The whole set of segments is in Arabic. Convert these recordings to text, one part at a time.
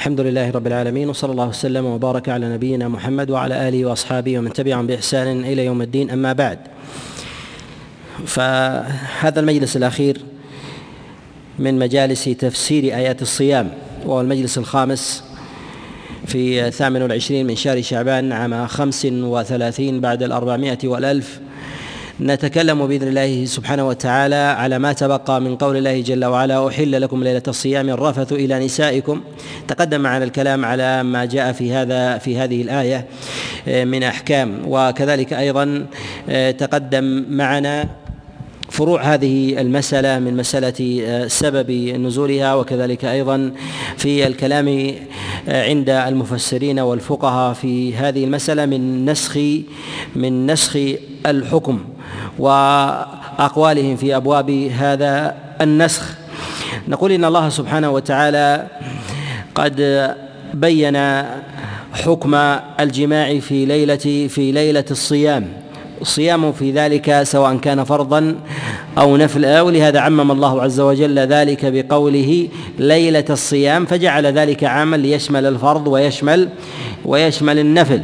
الحمد لله رب العالمين وصلى الله وسلم وبارك على نبينا محمد وعلى آله وأصحابه ومن تبعهم بإحسان إلى يوم الدين أما بعد. فهذا المجلس الأخير من مجالس تفسير آيات الصيام وهو المجلس الخامس في الثامن والعشرين من شهر شعبان عام خمس وثلاثين بعد الأربعمائة والألف. نتكلم بإذن الله سبحانه وتعالى على ما تبقى من قول الله جل وعلا أحل لكم ليلة الصيام الرفث إلى نسائكم. تقدم معنا الكلام على ما جاء في هذا في هذه الآية من أحكام. وكذلك أيضا تقدم معنا فروع هذه المسألة من مسألة سبب نزولها. وكذلك أيضا في الكلام عند المفسرين والفقهاء في هذه المسألة من نسخ من نسخ الحكم. وأقوالهم في أبواب هذا النسخ. نقول إن الله سبحانه وتعالى قد بين حكم الجماع في ليلة في ليلة الصيام. الصيام في ذلك سواء كان فرضا أو نفلا. ولهذا عمم الله عز وجل ذلك بقوله ليلة الصيام فجعل ذلك عاما ليشمل الفرض ويشمل ويشمل النفل.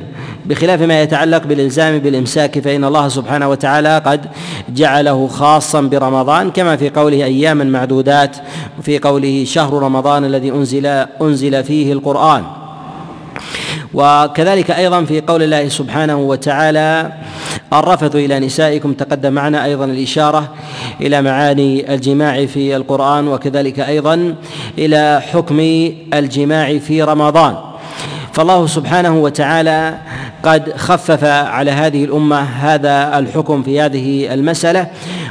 بخلاف ما يتعلق بالإلزام بالإمساك فإن الله سبحانه وتعالى قد جعله خاصا برمضان كما في قوله اياما معدودات وفي قوله شهر رمضان الذي أنزل أنزل فيه القرآن. وكذلك أيضا في قول الله سبحانه وتعالى الرفث إلى نسائكم تقدم معنا أيضا الإشارة إلى معاني الجماع في القرآن وكذلك أيضا إلى حكم الجماع في رمضان. فالله سبحانه وتعالى قد خفف على هذه الأمة هذا الحكم في هذه المسألة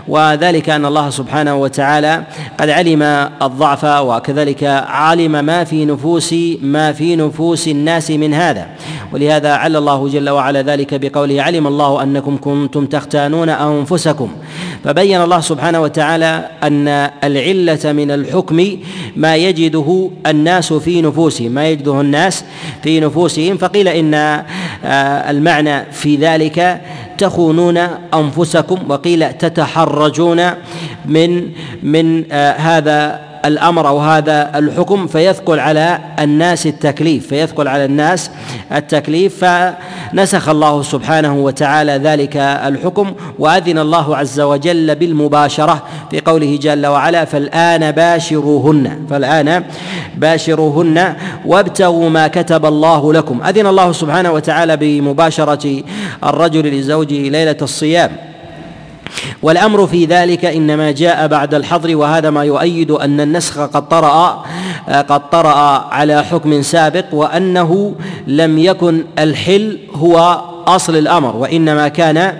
وذلك أن الله سبحانه وتعالى قد علم الضعف وكذلك علم ما في نفوس ما في نفوس الناس من هذا. ولهذا عل الله جل وعلا ذلك بقوله علم الله أنكم كنتم تختانون أنفسكم فبين الله سبحانه وتعالى أن العلة من الحكم ما يجده الناس في نفوسهم ما يجده الناس في نفوسهم. فقيل إن المعنى في ذلك تخونون أنفسكم وقيل تتحرجون من من هذا الأمر أو هذا الحكم فيثقل على الناس التكليف فيثقل على الناس التكليف فنسخ الله سبحانه وتعالى ذلك الحكم وأذن الله عز وجل بالمباشرة في قوله جل وعلا فالآن باشروهن فالآن باشروهن وابتغوا ما كتب الله لكم. أذن الله سبحانه وتعالى بمباشرة الرجل لزوجه ليلة الصيام. والأمر في ذلك إنما جاء بعد الحظر وهذا ما يؤيد أن النسخ قد طرأ قد طرأ على حكم سابق وأنه لم يكن الحل هو أصل الأمر وإنما كان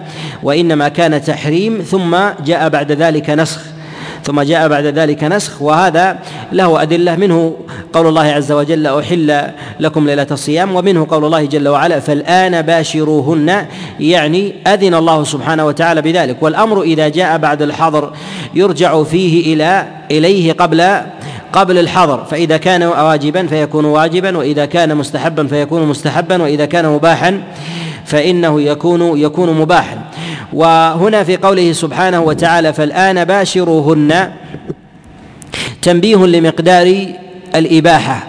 وإنما كان تحريم ثم جاء بعد ذلك نسخ ثم جاء بعد ذلك نسخ وهذا له أدلة منه. قول الله عز وجل أحل لكم ليلة الصيام ومنه قول الله جل وعلا فالآن باشروهن يعني أذن الله سبحانه وتعالى بذلك. والأمر إذا جاء بعد الحظر يرجع فيه إلى إليه قبل قبل الحظر فإذا كان واجبا فيكون واجبا وإذا كان مستحبا فيكون مستحبا وإذا كان مباحا فإنه يكون يكون مباحا. وهنا في قوله سبحانه وتعالى فالآن باشروهن تنبيه لمقدار الإباحة.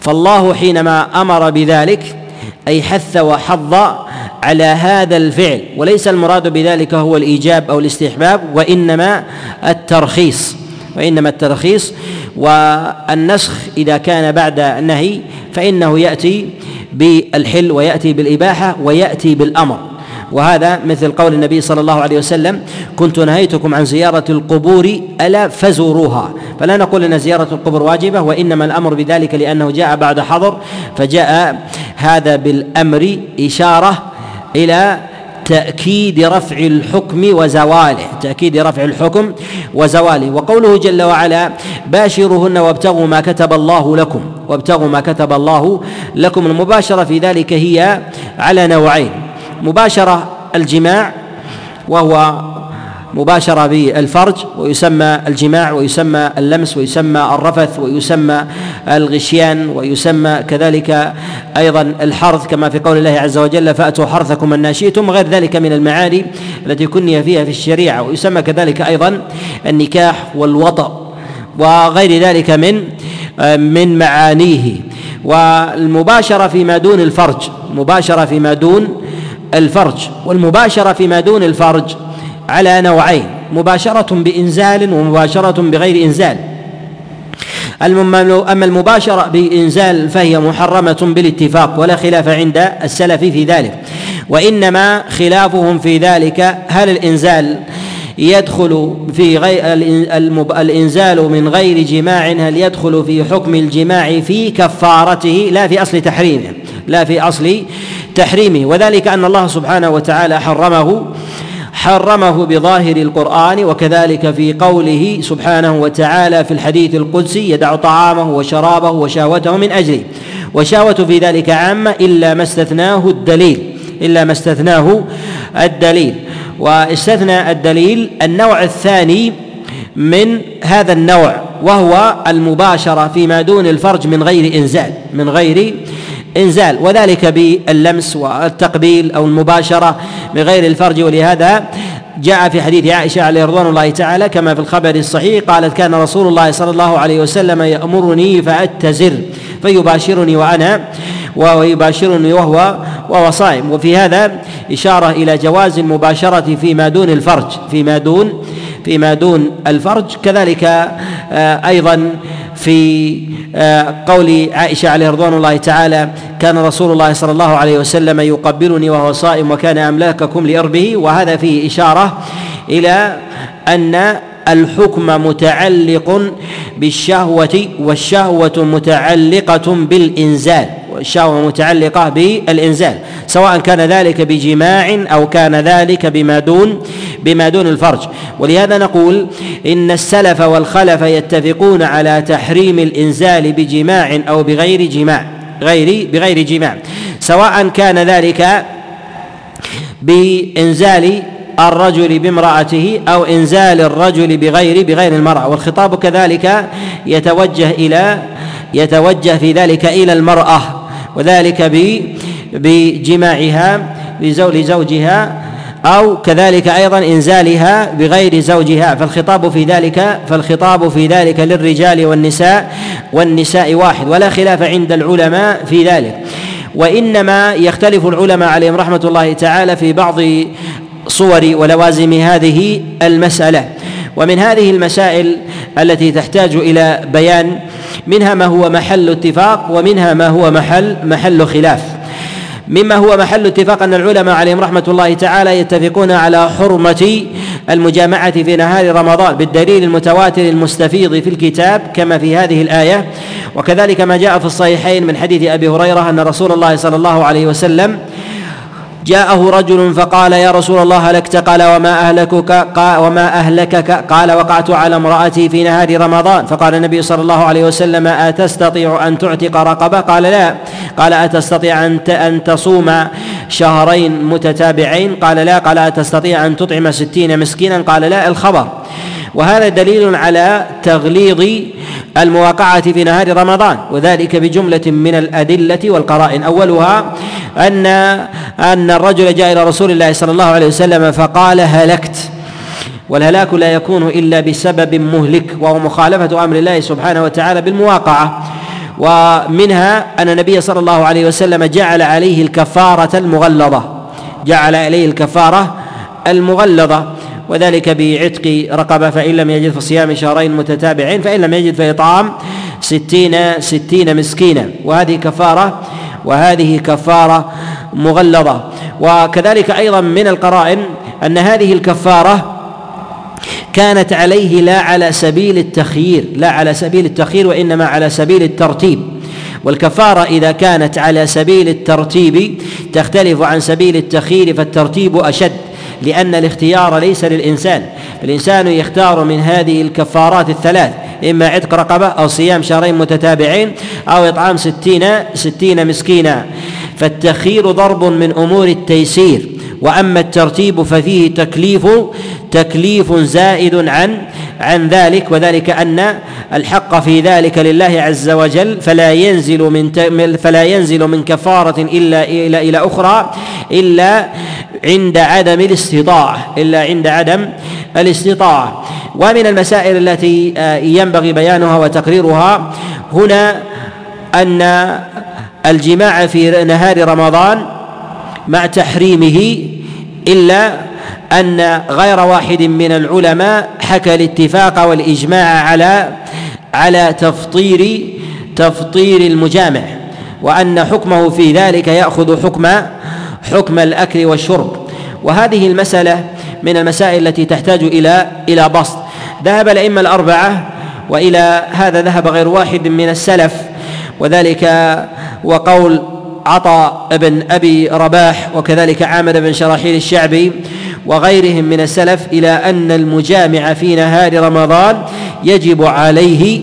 فالله حينما أمر بذلك أي حث وحض على هذا الفعل وليس المراد بذلك هو الإيجاب أو الاستحباب وإنما الترخيص وإنما الترخيص والنسخ إذا كان بعد النهي فإنه يأتي بالحل ويأتي بالإباحة ويأتي بالأمر. وهذا مثل قول النبي صلى الله عليه وسلم كنت نهيتكم عن زيارة القبور ألا فزوروها. فلا نقول أن زيارة القبور واجبة وإنما الأمر بذلك لأنه جاء بعد حظر فجاء هذا بالأمر إشارة إلى تأكيد رفع الحكم وزواله تأكيد رفع الحكم وزواله. وقوله جل وعلا باشرهن وابتغوا ما كتب الله لكم. وابتغوا ما كتب الله لكم. المباشرة في ذلك هي على نوعين. مباشرة الجماع وهو مباشرة بالفرج ويسمى الجماع ويسمى اللمس ويسمى الرفث ويسمى الغشيان ويسمى كذلك أيضا الحرث كما في قول الله عز وجل فأتوا حرثكم أن شئتم غير ذلك من المعاني التي كني فيها في الشريعة ويسمى كذلك أيضا النكاح والوطأ وغير ذلك من من معانيه. والمباشرة فيما دون الفرج مباشرة فيما دون الفرج والمباشرة فيما دون الفرج على نوعين مباشرة بإنزال ومباشرة بغير إنزال. أما المباشرة بإنزال فهي محرمة بالاتفاق ولا خلاف عند السلف في ذلك. وإنما خلافهم في ذلك هل الإنزال يدخل في غير الإنزال من غير جماع؟ هل يدخل في حكم الجماع في كفارته؟ لا في أصل تحريمه لا في أصل تحريمه. وذلك أن الله سبحانه وتعالى حرمه حرمه بظاهر القرآن وكذلك في قوله سبحانه وتعالى في الحديث القدسي يدع طعامه وشرابه وشهوته من أجله وشهوة في ذلك عامة إلا ما استثناه الدليل إلا ما استثناه الدليل. واستثنى الدليل النوع الثاني من هذا النوع وهو المباشرة فيما دون الفرج من غير إنزال من غير إنزال. وذلك باللمس والتقبيل أو المباشرة بغير الفرج. ولهذا جاء في حديث عائشة عليه رضوان الله تعالى كما في الخبر الصحيح قالت كان رسول الله صلى الله عليه وسلم يأمرني فأتزر فيباشرني وأنا ويباشرني وهو وهو صائم. وفي هذا إشارة إلى جواز المباشرة فيما دون الفرج فيما دون فيما دون الفرج. كذلك آه، أيضا في قول عائشة عليه رضوان الله تعالى كان رسول الله صلى الله عليه وسلم يقبلني وهو صائم وكان أملاككم لإربه وهذا فيه إشارة إلى أن الحكم متعلق بالشهوة والشهوة متعلقة بالإنزال. والشهوة متعلقة بالإنزال سواء كان ذلك بجماع أو كان ذلك بما دون بما دون الفرج. ولهذا نقول إن السلف والخلف يتفقون على تحريم الإنزال بجماع أو بغير جماع غير بغير جماع. سواء كان ذلك بإنزال الرجل بامرأته أو إنزال الرجل بغير بغير المرأة. والخطاب كذلك يتوجه إلى يتوجه في ذلك إلى المرأة. وذلك بجماعها لزوجها أو كذلك أيضا إنزالها بغير زوجها. فالخطاب في ذلك فالخطاب في ذلك للرجال والنساء والنساء واحد ولا خلاف عند العلماء في ذلك. وإنما يختلف العلماء عليهم رحمة الله تعالى في بعض صور ولوازم هذه المسألة. ومن هذه المسائل التي تحتاج إلى بيان منها ما هو محل اتفاق ومنها ما هو محل محل خلاف. مما هو محل اتفاق أن العلماء عليهم رحمة الله تعالى يتفقون على حرمة المجامعة في نهار رمضان بالدليل المتواتر المستفيض في الكتاب كما في هذه الآية. وكذلك ما جاء في الصحيحين من حديث أبي هريرة أن رسول الله صلى الله عليه وسلم جاءه رجل فقال يا رسول الله هلكت قال وما أهلكك؟ قال وما أهلكك؟ قال وقعت على امرأتي في نهار رمضان. فقال النبي صلى الله عليه وسلم أتستطيع أن تعتق رقبة؟ قال لا. قال أتستطيع أن أن تصوم شهرين متتابعين؟ قال لا. قال أتستطيع أن تطعم ستين مسكينا؟ قال لا. الخبر. وهذا دليل على تغليظ المواقعة في نهار رمضان وذلك بجملة من الأدلة والقرائن. أولها أن أن الرجل جاء إلى رسول الله صلى الله عليه وسلم فقال هلكت. والهلاك لا يكون إلا بسبب مهلك وهو مخالفة أمر الله سبحانه وتعالى بالمواقعة. ومنها أن النبي صلى الله عليه وسلم جعل عليه الكفارة المغلظة. جعل عليه الكفارة المغلظة. وذلك بعتق رقبة فإن لم يجد فصيام شهرين متتابعين فإن لم يجد فإطعام ستين ستين مسكينا. وهذه كفارة وهذه كفارة مغلظة. وكذلك أيضا من القرائن أن هذه الكفارة كانت عليه لا على سبيل التخيير لا على سبيل التخيير وإنما على سبيل الترتيب. والكفارة إذا كانت على سبيل الترتيب تختلف عن سبيل التخيير فالترتيب أشد. لأن الاختيار ليس للإنسان الإنسان يختار من هذه الكفارات الثلاث إما عتق رقبة أو صيام شهرين متتابعين أو إطعام ستين ستين مسكينا. فالتخيير ضرب من أمور التيسير وأما الترتيب ففيه تكليف تكليف زائد عن عن ذلك وذلك أن الحق في ذلك لله عز وجل فلا ينزل من فلا ينزل من كفارة إلا إلى إلى أخرى إلا عند عدم الاستطاعه إلا عند عدم الاستطاعه ومن المسائل التي آه، ينبغي بيانها وتقريرها هنا أن الجماع في نهار رمضان مع تحريمه إلا أن غير واحد من العلماء حكى الاتفاق والإجماع على على تفطير تفطير المجامع وأن حكمه في ذلك يأخذ حكم حكم الأكل والشرب. وهذه المسألة من المسائل التي تحتاج إلى إلى بسط. ذهب الأئمة الأربعة وإلى هذا ذهب غير واحد من السلف وذلك وقول عطاء بن أبي رباح وكذلك عامر بن شراحيل الشعبي وغيرهم من السلف إلى أن المجامع في نهار رمضان يجب عليه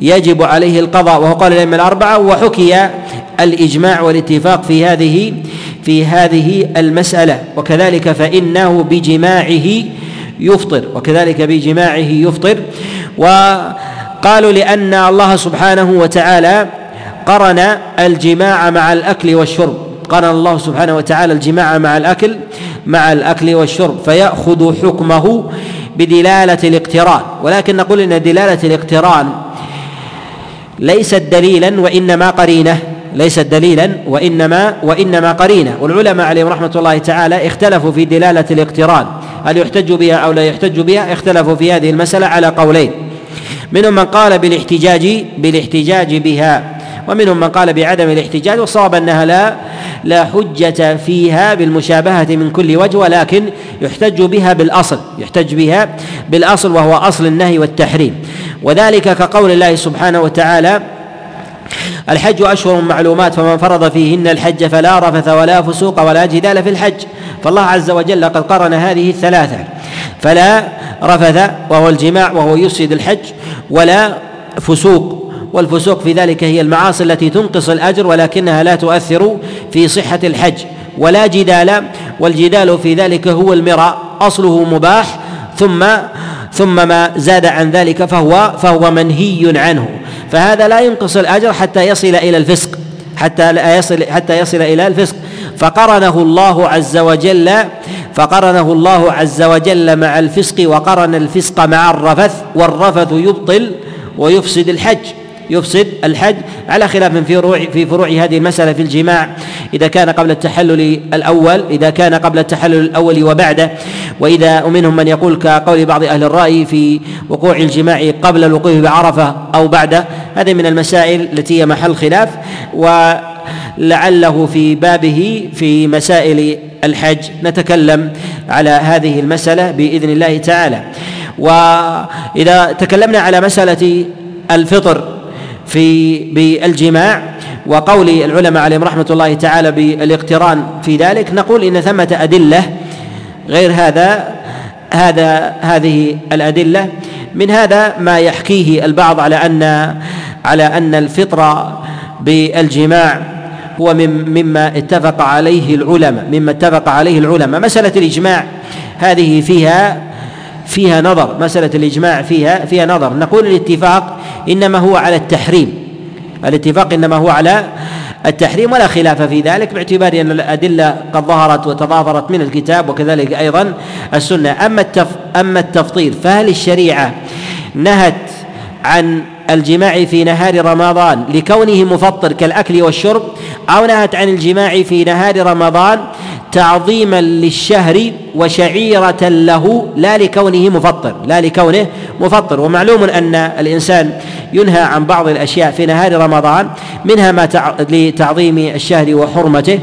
يجب عليه القضاء وهو قال الأئمة الأربعة وحكي الإجماع والاتفاق في هذه في هذه المسألة. وكذلك فإنه بجماعه يفطر وكذلك بجماعه يفطر. وقالوا لأن الله سبحانه وتعالى قرن الجماع مع الأكل والشرب. قرن الله سبحانه وتعالى الجماع مع الأكل مع الأكل والشرب فيأخذ حكمه بدلالة الاقتران. ولكن نقول إن دلالة الاقتران ليست دليلا وإنما قرينة ليست دليلا وإنما وإنما قرينة. والعلماء عليهم رحمة الله تعالى اختلفوا في دلالة الاقتران. هل يحتج بها أو لا يحتج بها؟ اختلفوا في هذه المسألة على قولين. منهم من قال بالاحتجاج بالاحتجاج بها. ومنهم من قال بعدم الاحتجاج وصاب أنها لا لا حجة فيها بالمشابهة من كل وجه ولكن يحتج بها بالأصل يحتج بها بالأصل وهو أصل النهي والتحريم. وذلك كقول الله سبحانه وتعالى الحج أشهر معلومات فمن فرض فيهن الحج فلا رفث ولا فسوق ولا جدال في الحج. فالله عز وجل قد قرن هذه الثلاثة فلا رفث وهو الجماع وهو يفسد الحج ولا فسوق والفسوق في ذلك هي المعاصي التي تنقص الأجر ولكنها لا تؤثر في صحة الحج ولا جدال والجدال في ذلك هو المراء أصله مباح ثم ثم ما زاد عن ذلك فهو فهو منهي عنه. فهذا لا ينقص الأجر حتى يصل إلى الفسق حتى لا يصل حتى يصل إلى الفسق. فقرنه الله عز وجل فقرنه الله عز وجل مع الفسق وقرن الفسق مع الرفث والرفث يبطل ويفسد الحج. يفسد الحج. على خلاف في فروع في فروع هذه المسألة في الجماع إذا كان قبل التحلل الأول إذا كان قبل التحلل الأول وبعده. وإذا ومنهم من يقول كقول بعض أهل الرأي في وقوع الجماع قبل الوقوف بعرفة أو بعده هذه من المسائل التي هي محل خلاف. ولعله في بابه في مسائل الحج. نتكلم على هذه المسألة بإذن الله تعالى. وإذا تكلمنا على مسألة الفطر في بالجماع. وقول العلماء عليهم رحمة الله تعالى بالاقتران في ذلك نقول إن ثمة أدلة غير هذا هذا هذه الأدلة. من هذا ما يحكيه البعض على أن على أن الفطر بالجماع هو مما اتفق عليه العلماء مما اتفق عليه العلماء. مسألة الإجماع هذه فيها فيها نظر مسألة الإجماع فيها فيها نظر. نقول الاتفاق إنما هو على التحريم. الاتفاق إنما هو على التحريم ولا خلاف في ذلك باعتبار أن الأدلة قد ظهرت وتضافرت من الكتاب وكذلك أيضا السنة. أما التف أما التفطير فهل الشريعة نهت عن الجماع في نهار رمضان لكونه مفطر كالأكل والشرب أو نهت عن الجماع في نهار رمضان تعظيما للشهر وشعيرة له لا لكونه مفطر لا لكونه مفطر. ومعلوم أن الإنسان ينهى عن بعض الأشياء في نهار رمضان منها ما لتعظيم الشهر وحرمته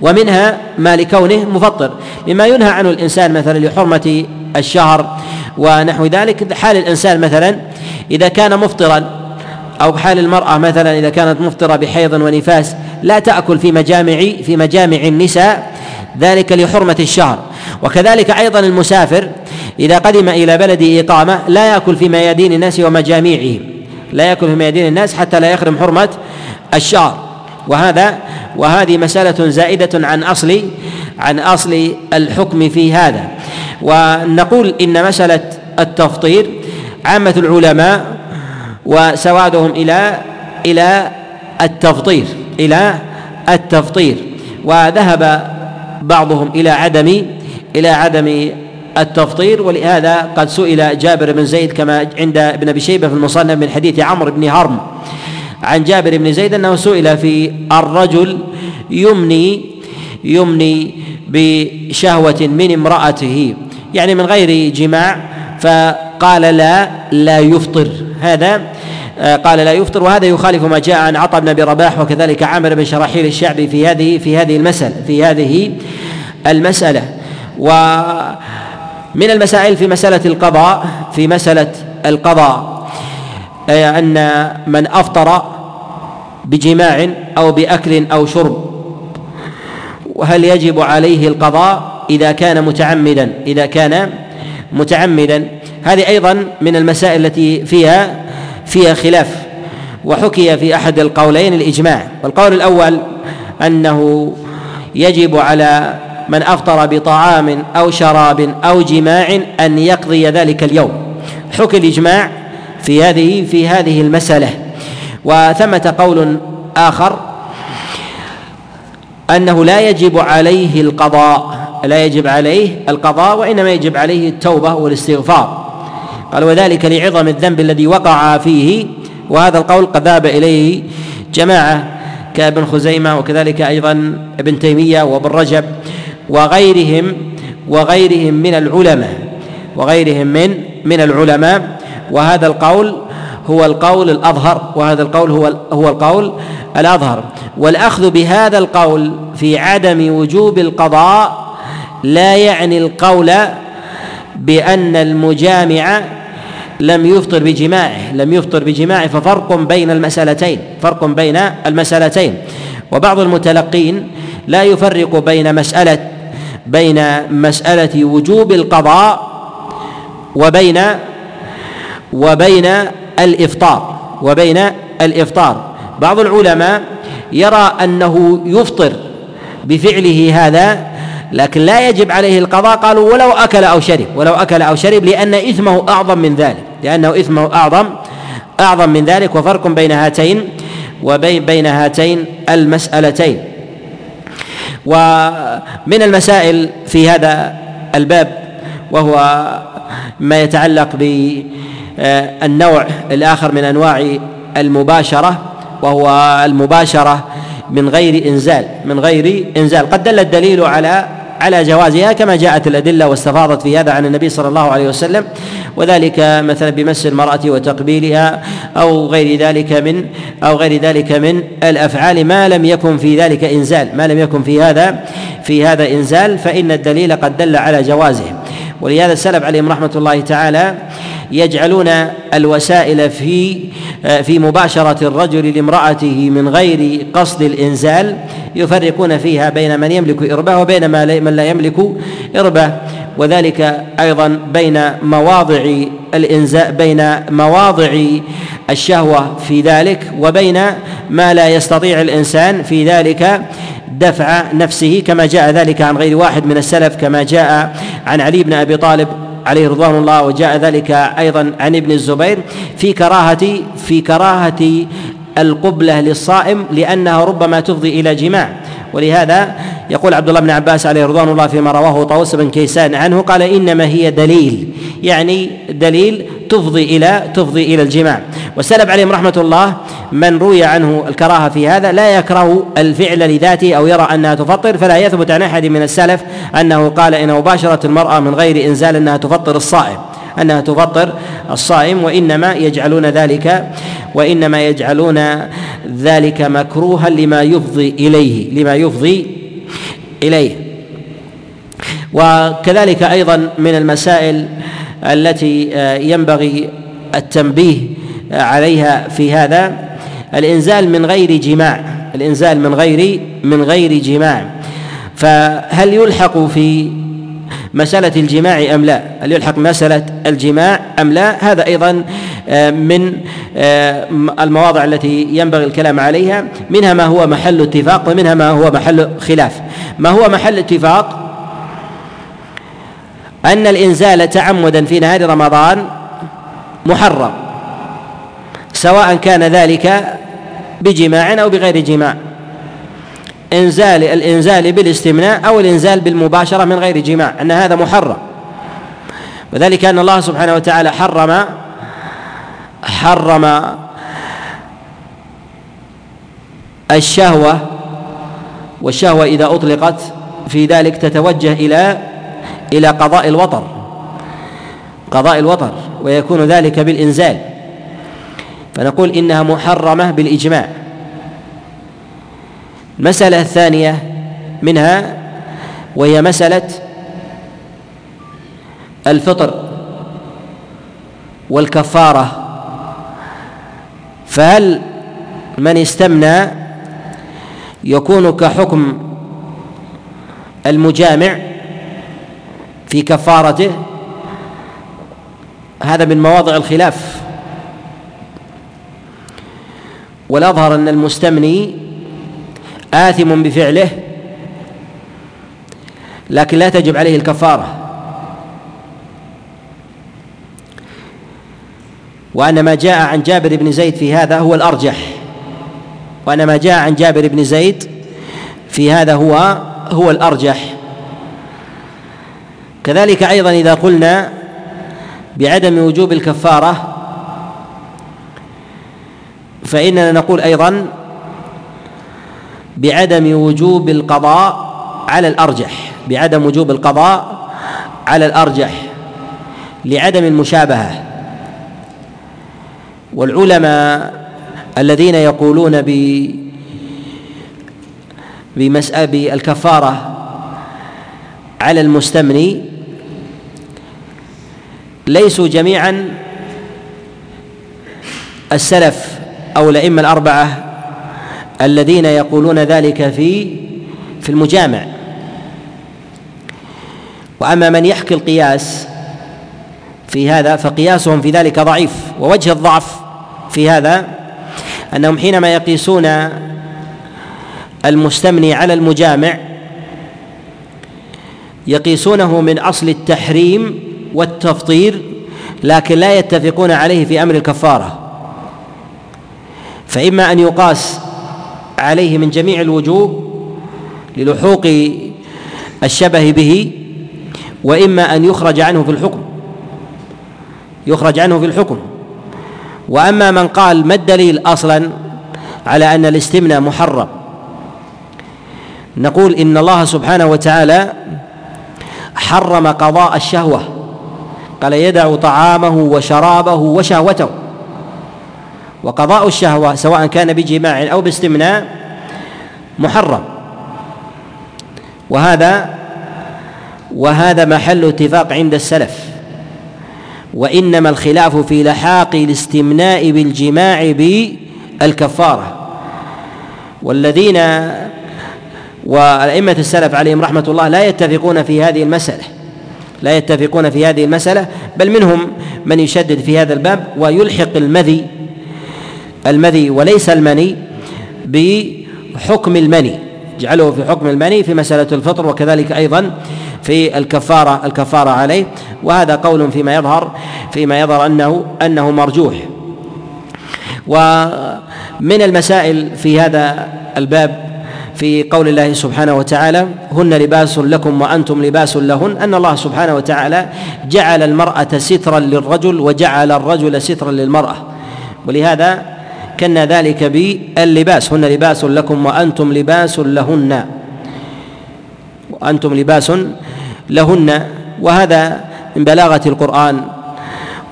ومنها ما لكونه مفطر. مما ينهى عنه الإنسان مثلا لحرمة الشهر ونحو ذلك حال الإنسان مثلا إذا كان مفطرا أو حال المرأة مثلا إذا كانت مفطرة بحيض ونفاس لا تأكل في مجامع في مجامع النساء ذلك لحرمة الشهر. وكذلك أيضا المسافر إذا قدم إلى بلد إقامة لا يأكل في ميادين الناس ومجاميعهم لا يأكل في ميادين الناس حتى لا يخرم حرمة الشهر. وهذا وهذه مسألة زائدة عن أصل عن أصل الحكم في هذا. ونقول إن مسألة التفطير عامة العلماء وسوادهم إلى إلى التفطير إلى التفطير. وذهب بعضهم إلى عدم إلى عدم التفطير ولهذا قد سئل جابر بن زيد كما عند ابن أبي شيبة في المصنف من حديث عمرو بن هرم عن جابر بن زيد أنه سئل في الرجل يمني يمني بشهوة من امرأته يعني من غير جماع فقال لا لا يفطر. هذا قال لا يفطر. وهذا يخالف ما جاء عن عطاء بن أبي رباح وكذلك عامر بن شراحيل الشعبي في هذه في هذه المسألة في هذه المسألة. ومن المسائل في مسألة القضاء في مسألة القضاء أن من أفطر بجماع أو بأكل أو شرب وهل يجب عليه القضاء إذا كان متعمدا إذا كان متعمدا؟ هذه أيضا من المسائل التي فيها فيها خلاف وحكي في أحد القولين الإجماع والقول الأول أنه يجب على من أفطر بطعام أو شراب أو جماع أن يقضي ذلك اليوم. حكي الإجماع في هذه في هذه المسألة. وثمة قول آخر أنه لا يجب عليه القضاء لا يجب عليه القضاء وإنما يجب عليه التوبة والاستغفار. قال وذلك لعظم الذنب الذي وقع فيه وهذا القول قد ذهب إليه جماعة كابن خزيمة وكذلك أيضا ابن تيمية وابن رجب وغيرهم وغيرهم من العلماء وغيرهم من من العلماء. وهذا القول هو القول الأظهر وهذا القول هو هو القول الأظهر. والأخذ بهذا القول في عدم وجوب القضاء لا يعني القول بأن المجامع لم يفطر بجماعه لم يفطر بجماعه ففرق بين المسألتين فرق بين المسألتين. وبعض المتلقين لا يفرق بين مسألة بين مسألة وجوب القضاء وبين وبين الإفطار وبين الإفطار. بعض العلماء يرى أنه يفطر بفعله هذا لكن لا يجب عليه القضاء قالوا ولو أكل أو شرب ولو أكل أو شرب لأن إثمه أعظم من ذلك. لأنه إثمه أعظم أعظم من ذلك وفرق بين هاتين وبين بين هاتين المسألتين. ومن المسائل في هذا الباب وهو ما يتعلق بالنوع الآخر من أنواع المباشرة وهو المباشرة من غير انزال من غير إنزال. قد دل الدليل على على جوازها كما جاءت الأدلة واستفاضت في هذا عن النبي صلى الله عليه وسلم وذلك مثلا بمس المرأة وتقبيلها أو غير ذلك من أو غير ذلك من الأفعال. ما لم يكن في ذلك إنزال ما لم يكن في هذا في هذا إنزال فإن الدليل قد دل على جوازه. ولهذا السلف عليهم رحمة الله تعالى يجعلون الوسائل في في مباشرة الرجل لامرأته من غير قصد الإنزال يفرقون فيها بين من يملك إربه وبين من لا يملك إربه وذلك أيضا بين مواضع الإنزال بين مواضع الشهوة في ذلك وبين ما لا يستطيع الإنسان في ذلك دفع نفسه كما جاء ذلك عن غير واحد من السلف كما جاء عن علي بن أبي طالب عليه رضوان الله وجاء ذلك أيضا عن ابن الزبير في كراهة في كراهة القبلة للصائم لأنها ربما تفضي إلى جماع. ولهذا يقول عبد الله بن عباس عليه رضوان الله فيما رواه طاووس بن كيسان عنه قال إنما هي دليل يعني دليل تفضي إلى تفضي إلى الجماع. والسلف عليهم رحمة الله من روي عنه الكراهة في هذا لا يكره الفعل لذاته أو يرى أنها تفطر فلا يثبت عن أحد من السلف أنه قال إن مباشرة المرأة من غير إنزال أنها تفطر الصائم أنها تفطر الصائم وإنما يجعلون ذلك وإنما يجعلون ذلك مكروها لما يفضي إليه لما يفضي إليه. وكذلك أيضا من المسائل التي ينبغي التنبيه عليها في هذا. الإنزال من غير جماع. الإنزال من غير من غير جماع. فهل يلحق في مسألة الجماع أم لا؟ هل يلحق مسألة الجماع أم لا؟ هذا أيضا آه، من آه، المواضع التي ينبغي الكلام عليها. منها ما هو محل اتفاق ومنها ما هو محل خلاف. ما هو محل اتفاق؟ أن الإنزال تعمدا في نهار رمضان محرم سواء كان ذلك بجماع أو بغير جماع. إنزال الإنزال بالاستمناء أو الإنزال بالمباشرة من غير جماع أن هذا محرم. وذلك أن الله سبحانه وتعالى حرم حرم الشهوة والشهوة إذا أطلقت في ذلك تتوجه إلى إلى قضاء الوطر. قضاء الوطر ويكون ذلك بالإنزال. فنقول إنها محرمة بالإجماع. المسألة الثانية منها وهي مسألة الفطر والكفارة. فهل من استمنى يكون كحكم المجامع في كفارته؟ هذا من مواضع الخلاف. والأظهر أن المستمني آثم بفعله لكن لا تجب عليه الكفارة. وأن ما جاء عن جابر بن زيد في هذا هو الأرجح. وأن ما جاء عن جابر بن زيد في هذا هو هو الأرجح. كذلك أيضا إذا قلنا بعدم وجوب الكفارة فإننا نقول أيضا بعدم وجوب القضاء على الأرجح بعدم وجوب القضاء على الأرجح لعدم المشابهة. والعلماء الذين يقولون ب بمسألة بالكفارة على المستمني ليسوا جميعا السلف أو الأئمة الأربعة الذين يقولون ذلك في في المجامع. وأما من يحكي القياس في هذا فقياسهم في ذلك ضعيف ووجه الضعف في هذا أنهم حينما يقيسون المستمني على المجامع يقيسونه من أصل التحريم والتفطير لكن لا يتفقون عليه في أمر الكفارة. فإما أن يقاس عليه من جميع الوجوه للحوق الشبه به وإما أن يخرج عنه في الحكم. يخرج عنه في الحكم. وأما من قال ما الدليل أصلا على أن الاستمناء محرم؟ نقول إن الله سبحانه وتعالى حرم قضاء الشهوة. قال يدع طعامه وشرابه وشهوته. وقضاء الشهوة سواء كان بجماع أو باستمناء محرم. وهذا وهذا محل اتفاق عند السلف. وإنما الخلاف في لحاق الاستمناء بالجماع بالكفارة. والذين والأئمة السلف عليهم رحمة الله لا يتفقون في هذه المسألة. لا يتفقون في هذه المسألة بل منهم من يشدد في هذا الباب ويلحق المذي المذي وليس المني بحكم المني جعله في حكم المني في مسألة الفطر وكذلك أيضا في الكفارة الكفارة عليه. وهذا قول فيما يظهر فيما يظهر أنه أنه مرجوح. ومن المسائل في هذا الباب في قول الله سبحانه وتعالى هن لباس لكم وأنتم لباس لهن أن الله سبحانه وتعالى جعل المرأة سترا للرجل وجعل الرجل سترا للمرأة. ولهذا كن ذلك باللباس. هن لباس لكم وأنتم لباس لهن. وأنتم لباس لهن. وهذا من بلاغة القرآن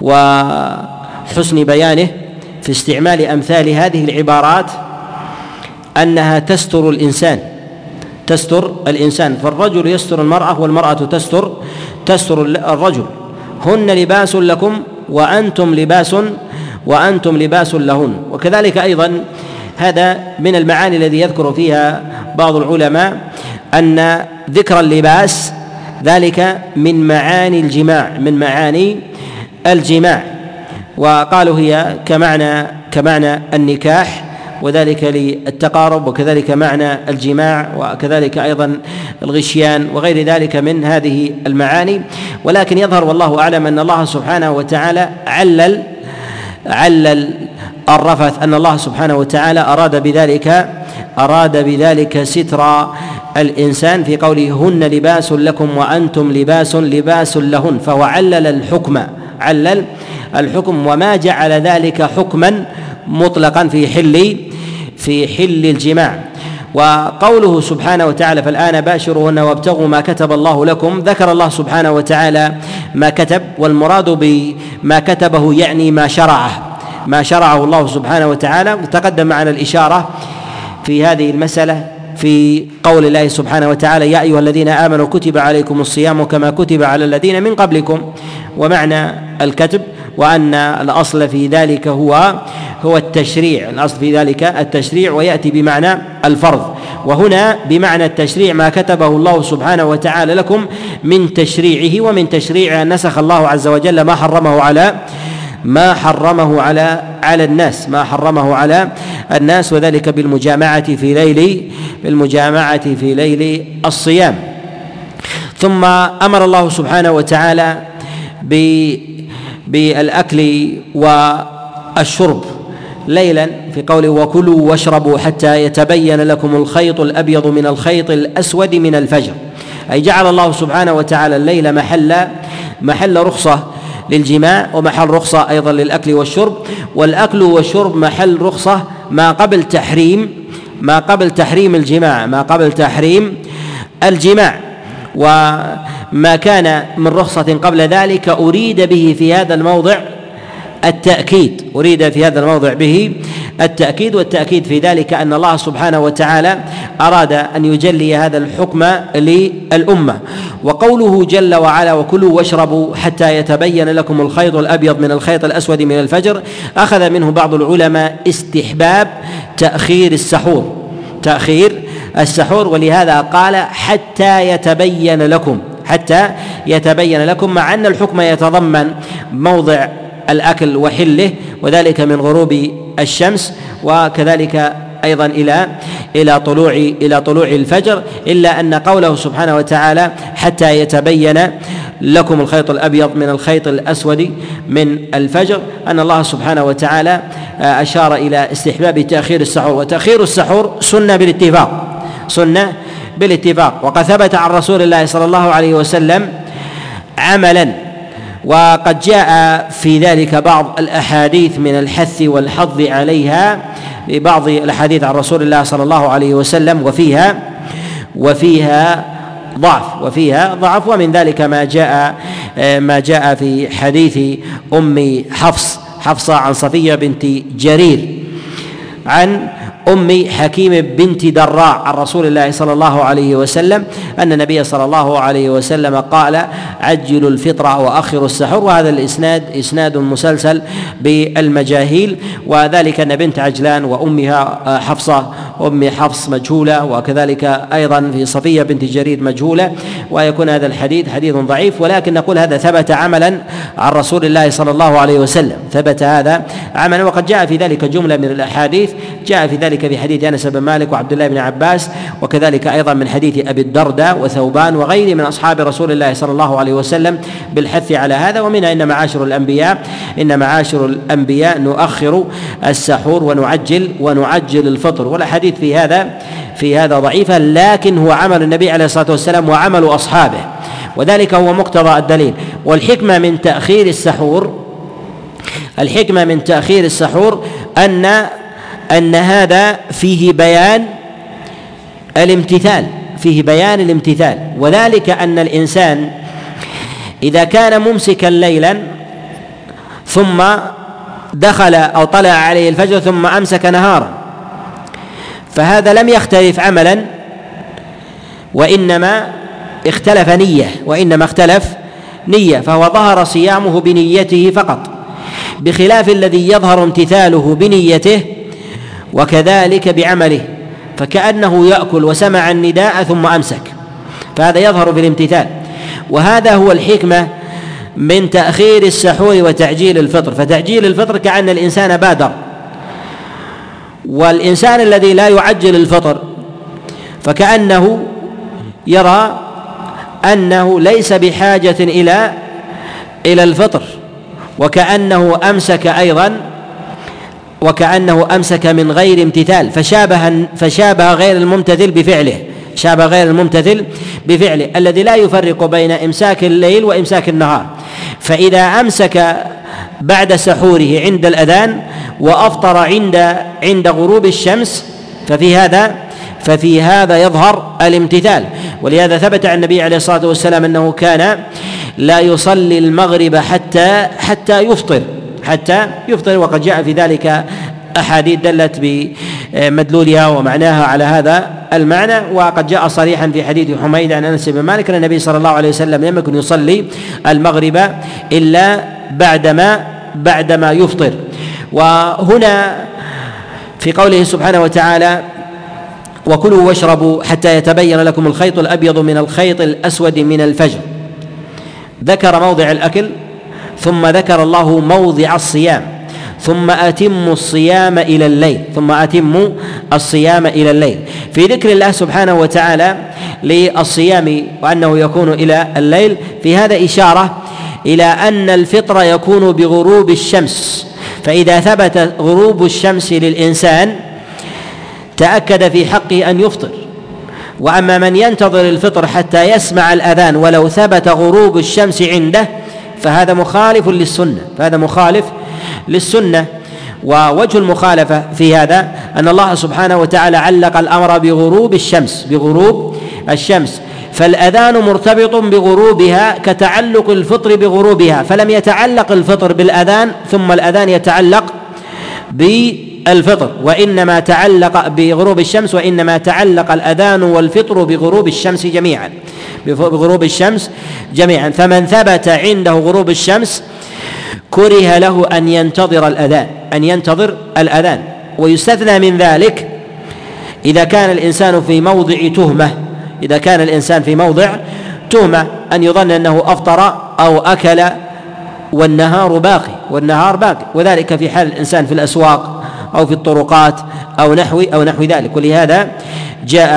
وحسن بيانه في استعمال أمثال هذه العبارات أنها تستر الإنسان. تستر الإنسان. فالرجل يستر المرأة والمرأة تستر تستر الرجل. هن لباس لكم وأنتم لباس وأنتم لباس لهن. وكذلك أيضا هذا من المعاني الذي يذكر فيها بعض العلماء أن ذكر اللباس ذلك من معاني الجماع من معاني الجماع. وقالوا هي كمعنى كمعنى النكاح وذلك للتقارب وكذلك معنى الجماع وكذلك أيضا الغشيان وغير ذلك من هذه المعاني. ولكن يظهر والله أعلم أن الله سبحانه وتعالى علل علل الرفث أن الله سبحانه وتعالى أراد بذلك أراد بذلك ستر الإنسان في قوله هن لباس لكم وأنتم لباس لباس لهن. فهو علل الحكم علل الحكم وما جعل ذلك حكما مطلقا في حل في حل الجماع. وقوله سبحانه وتعالى فالآن باشروهن وابتغوا ما كتب الله لكم. ذكر الله سبحانه وتعالى ما كتب والمراد بما كتبه يعني ما شرعه. ما شرعه الله سبحانه وتعالى. وتقدم معنا الإشارة في هذه المسألة في قول الله سبحانه وتعالى يا أيها الذين آمنوا كتب عليكم الصيام كما كتب على الذين من قبلكم. ومعنى الكتب وأن الأصل في ذلك هو هو التشريع. الأصل في ذلك التشريع ويأتي بمعنى الفرض. وهنا بمعنى التشريع ما كتبه الله سبحانه وتعالى لكم من تشريعه ومن تشريعه نسخ الله عز وجل ما حرمه على ما حرمه على على الناس ما حرمه على الناس وذلك بالمجامعة في ليل بالمجامعة في ليل الصيام. ثم أمر الله سبحانه وتعالى بالأكل والشرب. ليلا في قوله وكلوا واشربوا حتى يتبين لكم الخيط الأبيض من الخيط الأسود من الفجر. أي جعل الله سبحانه وتعالى الليل محل محل رخصة للجماع ومحل رخصة أيضا للأكل والشرب. والأكل والشرب محل رخصة ما قبل تحريم ما قبل تحريم الجماع ما قبل تحريم الجماع. وما كان من رخصة قبل ذلك أريد به في هذا الموضع التأكيد أريد في هذا الموضع به التأكيد والتأكيد في ذلك أن الله سبحانه وتعالى أراد أن يجلي هذا الحكم للأمة. وقوله جل وعلا وكلوا واشربوا حتى يتبين لكم الخيط الأبيض من الخيط الأسود من الفجر أخذ منه بعض العلماء استحباب تأخير السحور تأخير السحور ولهذا قال حتى يتبين لكم حتى يتبين لكم مع أن الحكم يتضمن موضع الأكل وحله وذلك من غروب الشمس وكذلك أيضا إلى إلى طلوع إلى طلوع الفجر إلا أن قوله سبحانه وتعالى حتى يتبين لكم الخيط الأبيض من الخيط الأسود من الفجر أن الله سبحانه وتعالى أشار إلى استحباب تأخير السحور وتأخير السحور سنة بالاتفاق. سنة بالاتفاق. وقد ثبت عن رسول الله صلى الله عليه وسلم عملا وقد جاء في ذلك بعض الأحاديث من الحث والحظ عليها لبعض الأحاديث عن رسول الله صلى الله عليه وسلم وفيها وفيها ضعف وفيها ضعف. ومن ذلك ما جاء ما جاء في حديث أم حفص حفصة عن صفية بنت جرير عن أم حكيم بنت دراع عن رسول الله صلى الله عليه وسلم أن النبي صلى الله عليه وسلم قال عجلوا الفطر وأخروا السحور. وهذا الإسناد إسناد مسلسل بالمجاهيل وذلك أن بنت عجلان وأمها حفصة أم حفص مجهولة وكذلك أيضا في صفية بنت جرير مجهولة ويكون هذا الحديث حديث ضعيف ولكن نقول هذا ثبت عملا عن رسول الله صلى الله عليه وسلم. ثبت هذا عملا وقد جاء في ذلك جملة من الأحاديث جاء في ذلك ذلك في حديث أنس بن مالك وعبد الله بن عباس وكذلك أيضا من حديث أبي الدرداء وثوبان وغيره من أصحاب رسول الله صلى الله عليه وسلم بالحث على هذا ومنها إن معاشر الأنبياء إن معاشر الأنبياء نؤخر السحور ونعجل ونعجل الفطر. والأحاديث في هذا في هذا ضعيفة لكن هو عمل النبي عليه الصلاة والسلام وعمل أصحابه. وذلك هو مقتضى الدليل. والحكمة من تأخير السحور الحكمة من تأخير السحور أن أن هذا فيه بيان الامتثال فيه بيان الامتثال. وذلك أن الإنسان إذا كان ممسكا ليلا ثم دخل أو طلع عليه الفجر ثم أمسك نهارا فهذا لم يختلف عملا وإنما اختلف نية وإنما اختلف نية فهو ظهر صيامه بنيته فقط. بخلاف الذي يظهر امتثاله بنيته وكذلك بعمله فكأنه يأكل وسمع النداء ثم أمسك فهذا يظهر في الامتثال. وهذا هو الحكمة من تأخير السحور وتعجيل الفطر فتعجيل الفطر كأن الإنسان بادر. والإنسان الذي لا يعجل الفطر فكأنه يرى أنه ليس بحاجة إلى إلى الفطر وكأنه أمسك أيضا وكأنه أمسك من غير امتثال فشابه فشابه غير الممتثل بفعله شابه غير الممتثل بفعله الذي لا يفرق بين إمساك الليل وإمساك النهار. فإذا أمسك بعد سحوره عند الأذان وأفطر عند عند غروب الشمس ففي هذا ففي هذا يظهر الامتثال. ولهذا ثبت عن النبي عليه الصلاة والسلام أنه كان لا يصلي المغرب حتى حتى يفطر. حتى يفطر وقد جاء في ذلك أحاديث دلت بمدلولها ومعناها على هذا المعنى وقد جاء صريحا في حديث حميد عن أنس بن مالك أن النبي صلى الله عليه وسلم لم يكن يصلي المغرب إلا بعدما بعدما يفطر. وهنا في قوله سبحانه وتعالى وكلوا واشربوا حتى يتبين لكم الخيط الأبيض من الخيط الأسود من الفجر ذكر موضع الأكل ثم ذكر الله موضع الصيام. ثم اتموا الصيام إلى الليل. ثم اتموا الصيام إلى الليل. في ذكر الله سبحانه وتعالى للصيام وأنه يكون إلى الليل في هذا إشارة إلى أن الفطر يكون بغروب الشمس. فإذا ثبت غروب الشمس للإنسان تأكد في حقه أن يفطر. وأما من ينتظر الفطر حتى يسمع الأذان ولو ثبت غروب الشمس عنده فهذا مخالف للسنة فهذا مخالف للسنة. ووجه المخالفة في هذا أن الله سبحانه وتعالى علق الأمر بغروب الشمس بغروب الشمس. فالأذان مرتبط بغروبها كتعلق الفطر بغروبها فلم يتعلق الفطر بالأذان ثم الأذان يتعلق الفطر وإنما تعلق بغروب الشمس وإنما تعلق الأذان والفطر بغروب الشمس جميعا. بغروب الشمس جميعا. فمن ثبت عنده غروب الشمس كره له أن ينتظر الأذان أن ينتظر الأذان. ويستثنى من ذلك إذا كان الإنسان في موضع تهمة إذا كان الإنسان في موضع تهمة أن يظن أنه أفطر أو أكل والنهار باقي والنهار باقي. وذلك في حال الإنسان في الأسواق. أو في الطرقات أو نحو أو نحو ذلك. ولهذا جاء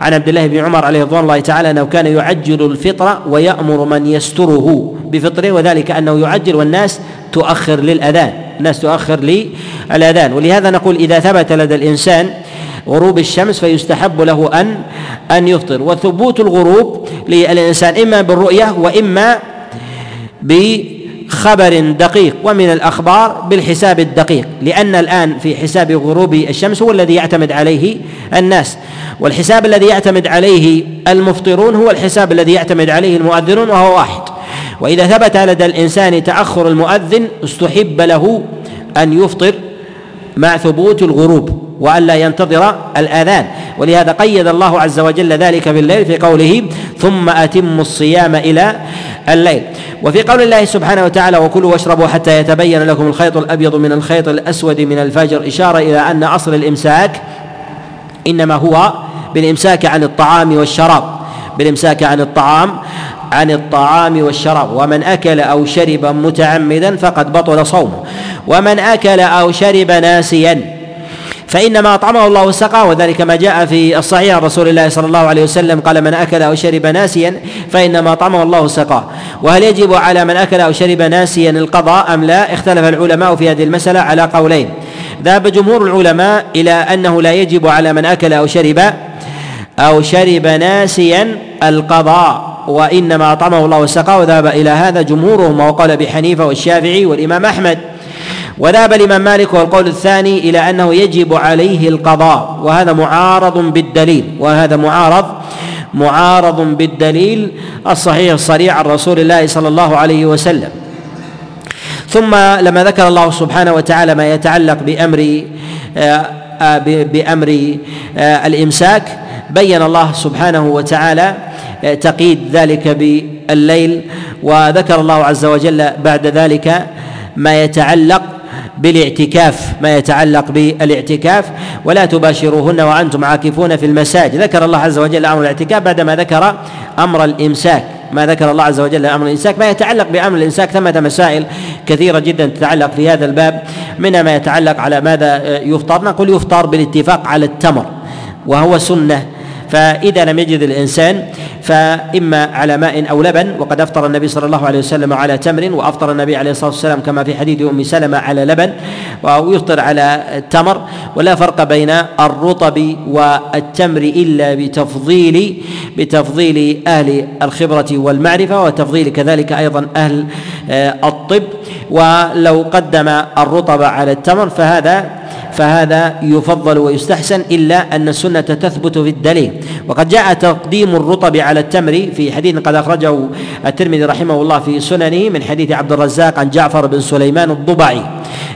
عن عبد الله بن عمر عليه رضوان الله تعالى أنه كان يعجل الفطر ويأمر من يستره بفطره وذلك أنه يعجل والناس تؤخر للأذان الناس تؤخر للأذان. ولهذا نقول إذا ثبت لدى الإنسان غروب الشمس فيستحب له أن أن يفطر. وثبوت الغروب للإنسان إما بالرؤية وإما ب خبر دقيق ومن الأخبار بالحساب الدقيق لأن الآن في حساب غروب الشمس هو الذي يعتمد عليه الناس. والحساب الذي يعتمد عليه المفطرون هو الحساب الذي يعتمد عليه المؤذنون وهو واحد. وإذا ثبت لدى الإنسان تأخر المؤذن استحب له أن يفطر مع ثبوت الغروب وألا ينتظر الآذان. ولهذا قيد الله عز وجل ذلك بالليل في قوله ثم أتموا الصيام إلى الليل وفي قول الله سبحانه وتعالى وكلوا واشربوا حتى يتبين لكم الخيط الأبيض من الخيط الأسود من الفجر إشارة إلى أن أصل الإمساك إنما هو بالإمساك عن الطعام والشراب بالإمساك عن الطعام عن الطعام والشراب. ومن أكل أو شرب متعمدا فقد بطل صومه ومن أكل أو شرب ناسيا فإنما أطعمه الله وسقاه وذلك ما جاء في الصحيح عن رسول الله صلى الله عليه وسلم قال من أكل أو شرب ناسيا فإنما أطعمه الله وسقاه. وهل يجب على من أكل أو شرب ناسيا القضاء أم لا؟ اختلف العلماء في هذه المسألة على قولين. ذهب جمهور العلماء إلى أنه لا يجب على من أكل أو شرب أو شرب ناسيا القضاء وإنما أطعمه الله وسقاه. وذهب إلى هذا جمهورهم وقال بحنيفة والشافعي والإمام أحمد. وذهب الإمام مالك والقول الثاني إلى أنه يجب عليه القضاء وهذا معارض بالدليل وهذا معارض معارض بالدليل الصحيح الصريح عن رسول الله صلى الله عليه وسلم. ثم لما ذكر الله سبحانه وتعالى ما يتعلق بأمر آه، آه، بأمر آه، الإمساك بين الله سبحانه وتعالى تقييد ذلك بالليل وذكر الله عز وجل بعد ذلك ما يتعلق بالاعتكاف ما يتعلق بالاعتكاف. ولا تباشروهن وأنتم عاكفون في المساجد. ذكر الله عز وجل أمر الاعتكاف بعدما ذكر أمر الإمساك. ما ذكر الله عز وجل أمر الإمساك ما يتعلق بأمر الإمساك ثمة مسائل كثيرة جدا تتعلق في هذا الباب. منها ما يتعلق على ماذا يفطر. نقول يفطر بالاتفاق على التمر وهو سنة. فإذا لم يجد الإنسان فإما على ماء أو لبن وقد أفطر النبي صلى الله عليه وسلم على تمر وأفطر النبي عليه الصلاة والسلام كما في حديث أم سلمة على لبن ويفطر على التمر ولا فرق بين الرطب والتمر إلا بتفضيل بتفضيل أهل الخبرة والمعرفة وتفضيل كذلك أيضا أهل الطب ولو قدم الرطب على التمر فهذا فهذا يفضل ويستحسن إلا أن السنة تثبت في الدليل. وقد جاء تقديم الرطب على التمر في حديث قد أخرجه الترمذي رحمه الله في سننه من حديث عبد الرزاق عن جعفر بن سليمان الضبعي.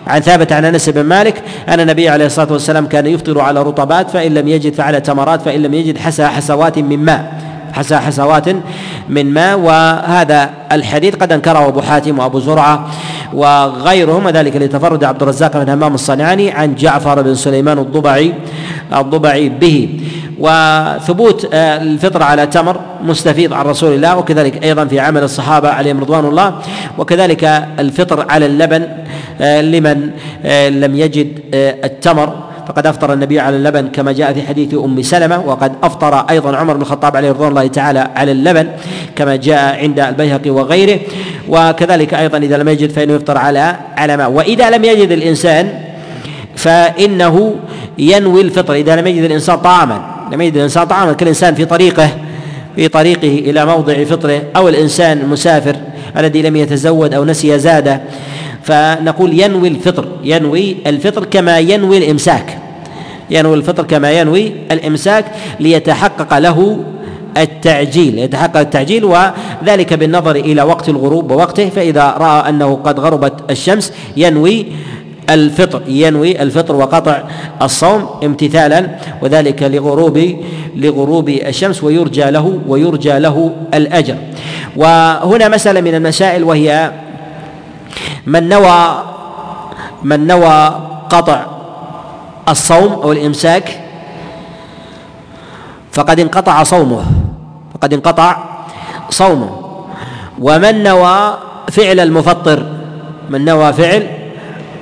عن ثابت عن أنس بن مالك أن النبي عليه الصلاة والسلام كان يفطر على رطبات فإن لم يجد فعلى تمرات فإن لم يجد حسى حسوات من ماء. حسى حسوات من ماء وهذا الحديث قد أنكره أبو حاتم وأبو زرعة وغيرهم وذلك لتفرد عبد الرزاق بن همام الصنعاني عن جعفر بن سليمان الضبعي الضبعي به. وثبوت آه، الفطر على تمر مستفيض عن رسول الله وكذلك أيضا في عمل الصحابة عليهم رضوان الله وكذلك الفطر على اللبن آه، لمن آه، لم يجد التمر. فقد أفطر النبي على اللبن كما جاء في حديث أم سلمة وقد أفطر أيضا عمر بن الخطاب عليه رضوان الله تعالى على اللبن كما جاء عند البيهقي وغيره. وكذلك أيضا إذا لم يجد فإنه يفطر على على ماء وإذا لم يجد الإنسان فإنه ينوي الفطر. إذا لم يجد الإنسان طعاما لم يجد الإنسان طعاما كالإنسان في طريقه في طريقه إلى موضع فطره أو الإنسان المسافر الذي لم يتزود أو نسي زاده. فنقول ينوي الفطر ينوي الفطر كما ينوي الإمساك. ينوي الفطر كما ينوي الإمساك ليتحقق له التعجيل يتحقق التعجيل وذلك بالنظر إلى وقت الغروب ووقته فإذا رأى أنه قد غربت الشمس ينوي الفطر ينوي الفطر وقطع الصوم امتثالا وذلك لغروب لغروب الشمس ويرجى له ويرجى له الأجر. وهنا مسألة من المسائل وهي من نوى من نوى قطع الصوم أو الإمساك فقد انقطع صومه فقد انقطع صومه. ومن نوى فعل المفطر من نوى فعل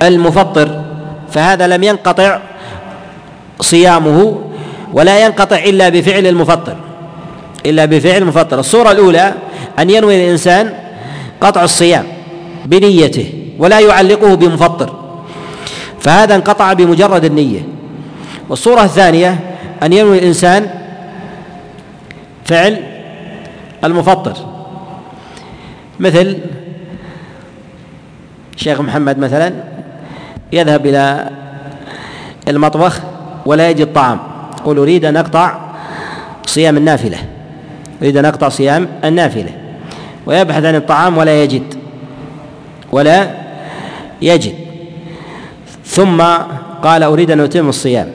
المفطر فهذا لم ينقطع صيامه ولا ينقطع إلا بفعل المفطر إلا بفعل المفطر. الصورة الأولى أن ينوي الإنسان قطع الصيام. بنيته ولا يعلقه بمفطر فهذا انقطع بمجرد النية. والصورة الثانية أن ينوي الإنسان فعل المفطر. مثل شيخ محمد مثلا يذهب إلى المطبخ ولا يجد طعام يقول أريد أن أقطع صيام النافلة أريد أن أقطع صيام النافلة ويبحث عن الطعام ولا يجد. ولا يجد. ثم قال أريد أن أتم الصيام.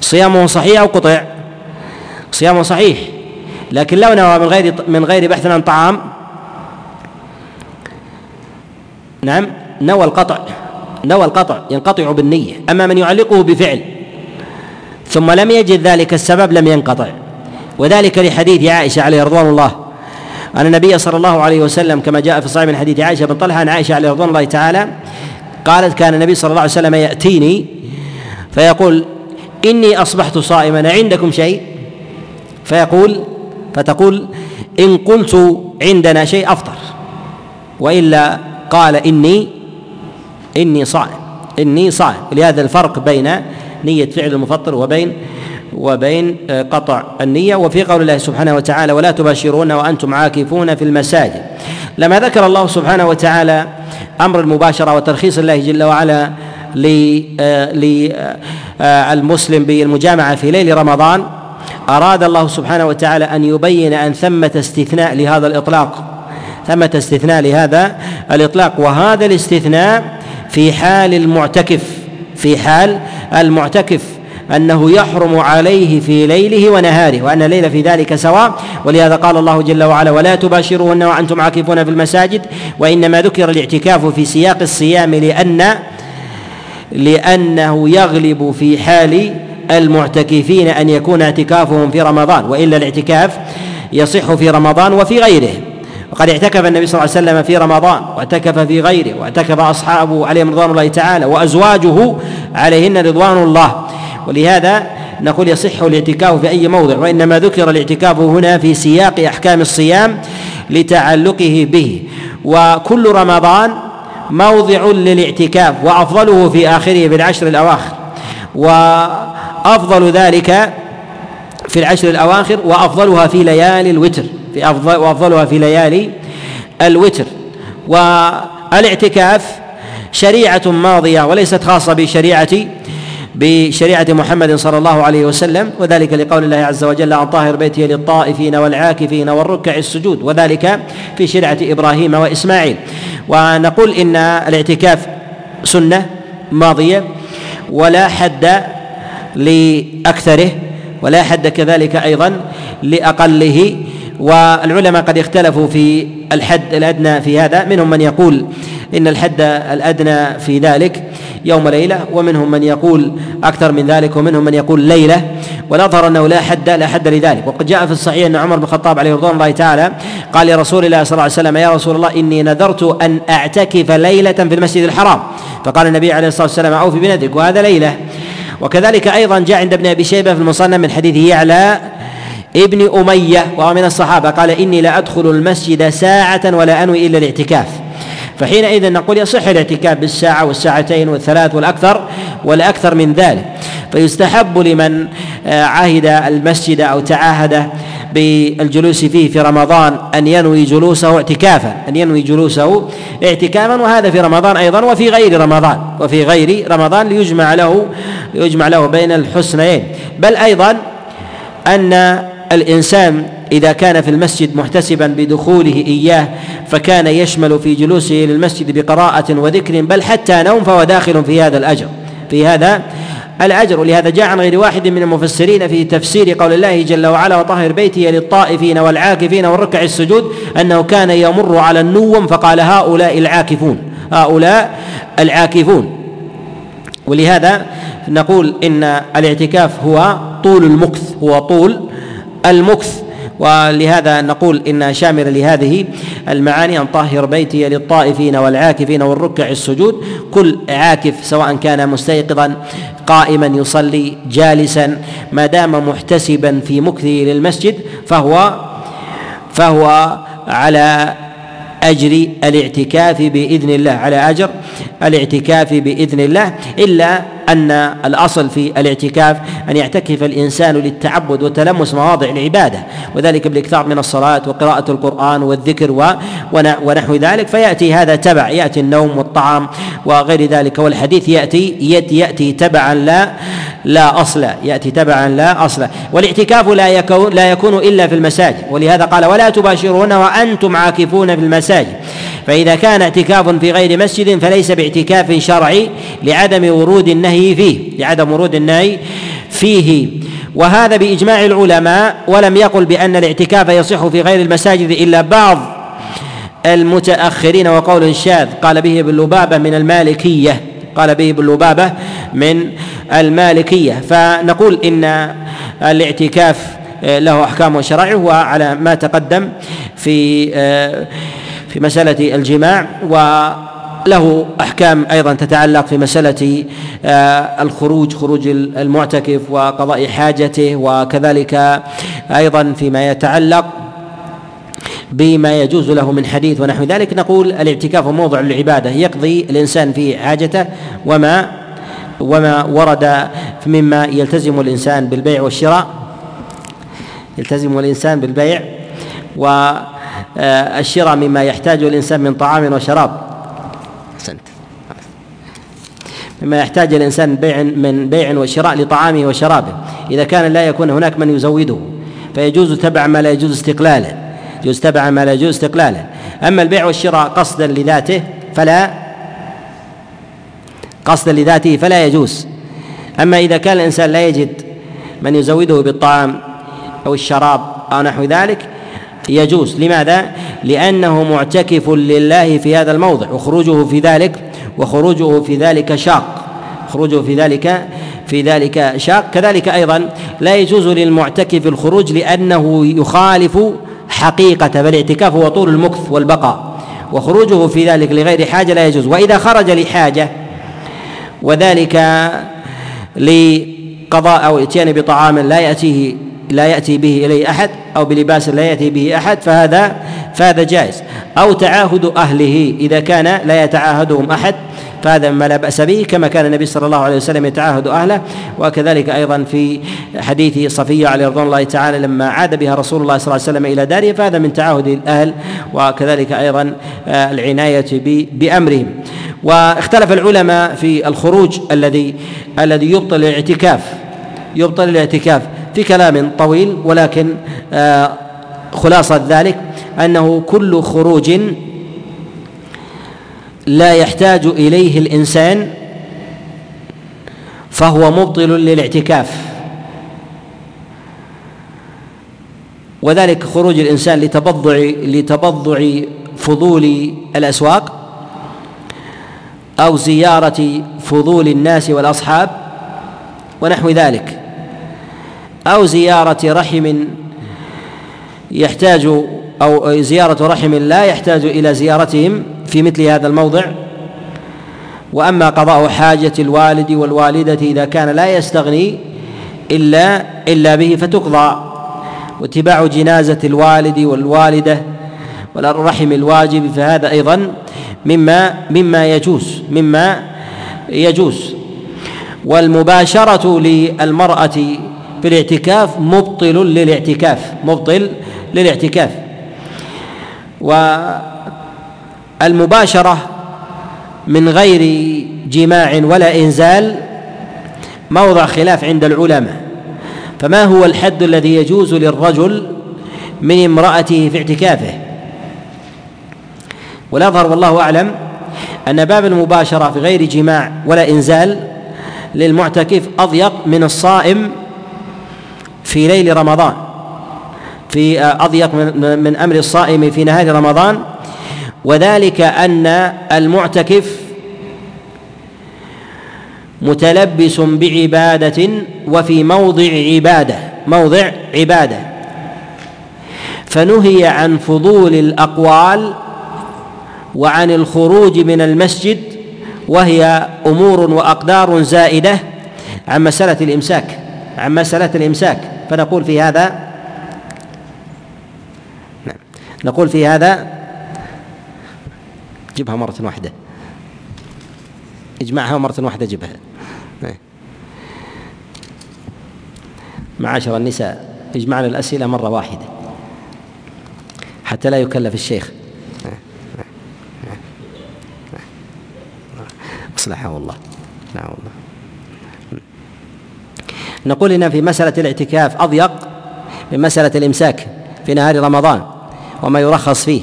صيامه صحيح أو قطع؟ صيامه صحيح. لكن لو نوى من غير من غير بحث عن طعام؟ نعم نوى القطع نوى القطع ينقطع بالنية. أما من يعلقه بفعل ثم لم يجد ذلك السبب لم ينقطع. وذلك لحديث عائشة عليه رضوان الله. أن النبي صلى الله عليه وسلم كما جاء في صحيح من حديث عائشة بن طلحة عن عائشة عليه رضوان الله تعالى قالت كان النبي صلى الله عليه وسلم يأتيني فيقول إني أصبحت صائما عندكم شيء؟ فيقول فتقول إن قلت عندنا شيء أفطر وإلا قال إني إني صائم إني صائم. لهذا الفرق بين نية فعل المفطر وبين وبين آه، قطع النية. وفي قول الله سبحانه وتعالى ولا تباشرون وأنتم عاكفون في المساجد. لما ذكر الله سبحانه وتعالى أمر المباشرة وترخيص الله جل وعلا للمسلم آه، آه، بالمجامعة في ليل رمضان أراد الله سبحانه وتعالى أن يبين أن ثمة استثناء لهذا الإطلاق. ثمة استثناء لهذا الإطلاق. وهذا الاستثناء في حال المعتكف في حال المعتكف. أنه يحرم عليه في ليله ونهاره وأن الليل في ذلك سواء. ولهذا قال الله جل وعلا ولا تباشروهن وأنتم عاكفون في المساجد وإنما ذكر الاعتكاف في سياق الصيام لأن لأنه يغلب في حال المعتكفين أن يكون اعتكافهم في رمضان وإلا الاعتكاف يصح في رمضان وفي غيره. وقد اعتكف النبي صلى الله عليه وسلم في رمضان واعتكف في غيره واعتكف أصحابه عليهم رضوان الله تعالى وأزواجه عليهن رضوان الله. ولهذا نقول يصح الاعتكاف في أي موضع وإنما ذكر الاعتكاف هنا في سياق أحكام الصيام لتعلقه به. وكل رمضان موضع للاعتكاف وأفضله في آخره في العشر الأواخر. وأفضل ذلك في العشر الأواخر وأفضلها في ليالي الوتر في أفضل وأفضلها في ليالي الوتر. والإعتكاف شريعة ماضية وليست خاصة بشريعة بشريعة محمد صلى الله عليه وسلم وذلك لقول الله عز وجل عن طاهر بيته للطائفين والعاكفين والركع السجود. وذلك في شريعة إبراهيم وإسماعيل. ونقول إن الاعتكاف سنة ماضية ولا حد لأكثره ولا حد كذلك أيضا لأقله. والعلماء قد اختلفوا في الحد الأدنى في هذا. منهم من يقول إن الحد الأدنى في ذلك. يوم ليلة ومنهم من يقول أكثر من ذلك ومنهم من يقول ليلة. والأظهر أنه لا حد لا حد لذلك. وقد جاء في الصحيح أن عمر بن الخطاب عليه رضوان الله تعالى قال لرسول الله صلى الله عليه وسلم يا رسول الله إني نذرت أن أعتكف ليلة في المسجد الحرام. فقال النبي عليه الصلاة والسلام أوفي بنذرك وهذا ليلة. وكذلك أيضا جاء عند ابن أبي شيبة في المصنف من حديث يعلى ابن أمية وهو من الصحابة قال إني لا أدخل المسجد ساعة ولا أنوي إلا الاعتكاف. فحينئذ نقول يصح الاعتكاف بالساعة والساعتين والثلاث والأكثر والأكثر من ذلك. فيستحب لمن آه، عهد المسجد أو تعاهد بالجلوس فيه في رمضان أن ينوي جلوسه اعتكافا أن ينوي جلوسه اعتكافا وهذا في رمضان أيضا وفي غير رمضان وفي غير رمضان ليجمع له يجمع له بين الحسنيين بل أيضا أن الإنسان إذا كان في المسجد محتسبا بدخوله إياه فكان يشمل في جلوسه للمسجد بقراءة وذكر بل حتى نوم فهو داخل في هذا الأجر. في هذا الأجر. ولهذا جاء عن غير واحد من المفسرين في تفسير قول الله جل وعلا وطهر بيتي للطائفين والعاكفين والركع السجود أنه كان يمر على النوم فقال هؤلاء العاكفون هؤلاء العاكفون. ولهذا نقول إن الاعتكاف هو طول المكث هو طول المكث. ولهذا نقول إن شامل لهذه المعاني أن طهر بيتي للطائفين والعاكفين والركع السجود كل عاكف سواء كان مستيقظا قائما يصلي جالسا ما دام محتسبا في مكثه للمسجد فهو فهو على أجر الاعتكاف بإذن الله على أجر الاعتكاف بإذن الله إلا أن الأصل في الاعتكاف أن يعتكف الإنسان للتعبد وتلمس مواضع العبادة وذلك بالإكثار من الصلاة وقراءة القرآن والذكر ونحو ذلك فيأتي هذا تبع يأتي النوم والطعام وغير ذلك والحديث يأتي يأتي تبعا لا لا أصل يأتي تبعا لا أصل. والاعتكاف لا يكون لا يكون إلا في المساجد ولهذا قال ولا تباشرون وأنتم عاكفون في المساجد فإذا كان اعتكاف في غير مسجد فليس باعتكاف شرعي لعدم ورود النهي فيه لعدم ورود النهي فيه. وهذا بإجماع العلماء ولم يقل بأن الاعتكاف يصح في غير المساجد إلا بعض المتأخرين. وقول شاذ قال به ابن لبابة من المالكية قال به ابن لبابة من المالكية. فنقول إن الاعتكاف له أحكام وشرائع وعلى ما تقدم في في مسألة الجماع. وله أحكام أيضا تتعلق في مسألة آه، الخروج خروج المعتكف وقضاء حاجته وكذلك أيضا فيما يتعلق بما يجوز له من حديث ونحو ذلك. نقول الاعتكاف موضع العبادة يقضي الإنسان فيه حاجته وما وما ورد مما يلتزم الإنسان بالبيع والشراء. يلتزم الإنسان بالبيع و آه، مما يحتاجه الإنسان من طعام وشراب. أحسنت. مما يحتاج الإنسان بيع من بيع وشراء لطعامه وشرابه. إذا كان لا يكون هناك من يزوده فيجوز تبع ما لا يجوز استقلالا يجوز تبع ما لا يجوز استقلالا أما البيع والشراء قصدا لذاته فلا قصدا لذاته فلا يجوز. أما إذا كان الإنسان لا يجد من يزوده بالطعام أو الشراب أو نحو ذلك يجوز. لماذا؟ لأنه معتكف لله في هذا الموضع. وخروجه في ذلك وخروجه في ذلك شاق. خروجه في ذلك في ذلك شاق. كذلك أيضا لا يجوز للمعتكف الخروج لأنه يخالف حقيقة فالاعتكاف هو طول المكث والبقاء. وخروجه في ذلك لغير حاجة لا يجوز. وإذا خرج لحاجة وذلك لقضاء أو اتيان بطعام لا يأتيه لا يأتي به إليه أحد أو بلباس لا يأتي به أحد فهذا فهذا جائز. أو تعاهد أهله إذا كان لا يتعاهدهم أحد فهذا ما لا بأس به كما كان النبي صلى الله عليه وسلم يتعاهد أهله. وكذلك أيضا في حديث صفية عليه رضوان الله تعالى لما عاد بها رسول الله صلى الله عليه وسلم إلى داره فهذا من تعاهد الأهل. وكذلك أيضا آه، العناية بأمرهم. واختلف العلماء في الخروج الذي الذي يبطل الاعتكاف. يبطل الاعتكاف. في كلام طويل ولكن آه، خلاصة ذلك أنه كل خروج لا يحتاج إليه الإنسان فهو مبطل للاعتكاف. وذلك خروج الإنسان لتبضع لتبضع فضول الأسواق أو زيارة فضول الناس والأصحاب ونحو ذلك. أو زيارة رحم يحتاج أو زيارة رحم لا يحتاج إلى زيارتهم في مثل هذا الموضع. وأما قضاء حاجة الوالد والوالدة إذا كان لا يستغني إلا إلا به فتقضى. واتباع جنازة الوالد والوالدة والرحم الواجب فهذا أيضا مما مما يجوز مما يجوز. والمباشرة للمرأة في الاعتكاف مبطل للاعتكاف مبطل للاعتكاف. والمباشرة من غير جماع ولا إنزال موضع خلاف عند العلماء. فما هو الحد الذي يجوز للرجل من امرأته في اعتكافه؟ والأظهر والله أعلم أن باب المباشرة في غير جماع ولا إنزال للمعتكف أضيق من الصائم في ليل رمضان في أضيق من, أمر الصائم في نهار رمضان وذلك أن المعتكف متلبس بعبادة وفي موضع عبادة موضع عبادة. فنهي عن فضول الأقوال وعن الخروج من المسجد وهي أمور وأقدار زائدة عن مسألة الإمساك عن مسألة الإمساك. فنقول في هذا نعم. نقول في هذا جبها مرة واحدة. اجمعها مرة واحدة جبها. نعم. معاشر النساء اجمعنا الأسئلة مرة واحدة. حتى لا يكلف الشيخ. أصلحه الله نعم. الله نقول إن في مسألة الاعتكاف أضيق من مسألة الإمساك في نهار رمضان وما يرخص فيه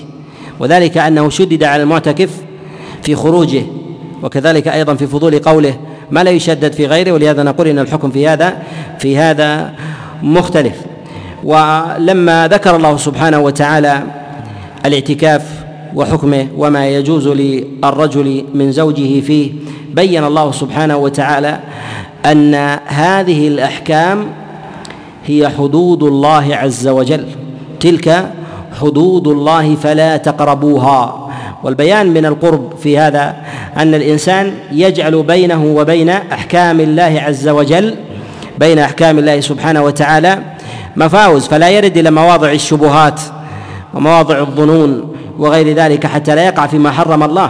وذلك أنه شدد على المعتكف في خروجه وكذلك أيضا في فضول قوله ما لا يشدد في غيره ولهذا نقول إن الحكم في هذا في هذا مختلف. ولما ذكر الله سبحانه وتعالى الاعتكاف وحكمه وما يجوز للرجل من زوجه فيه بين الله سبحانه وتعالى أن هذه الأحكام هي حدود الله عز وجل. تلك حدود الله فلا تقربوها. والبيان من القرب في هذا أن الإنسان يجعل بينه وبين أحكام الله عز وجل بين أحكام الله سبحانه وتعالى مفاوز فلا يرد إلى مواضع الشبهات ومواضع الظنون وغير ذلك حتى لا يقع فيما حرم الله.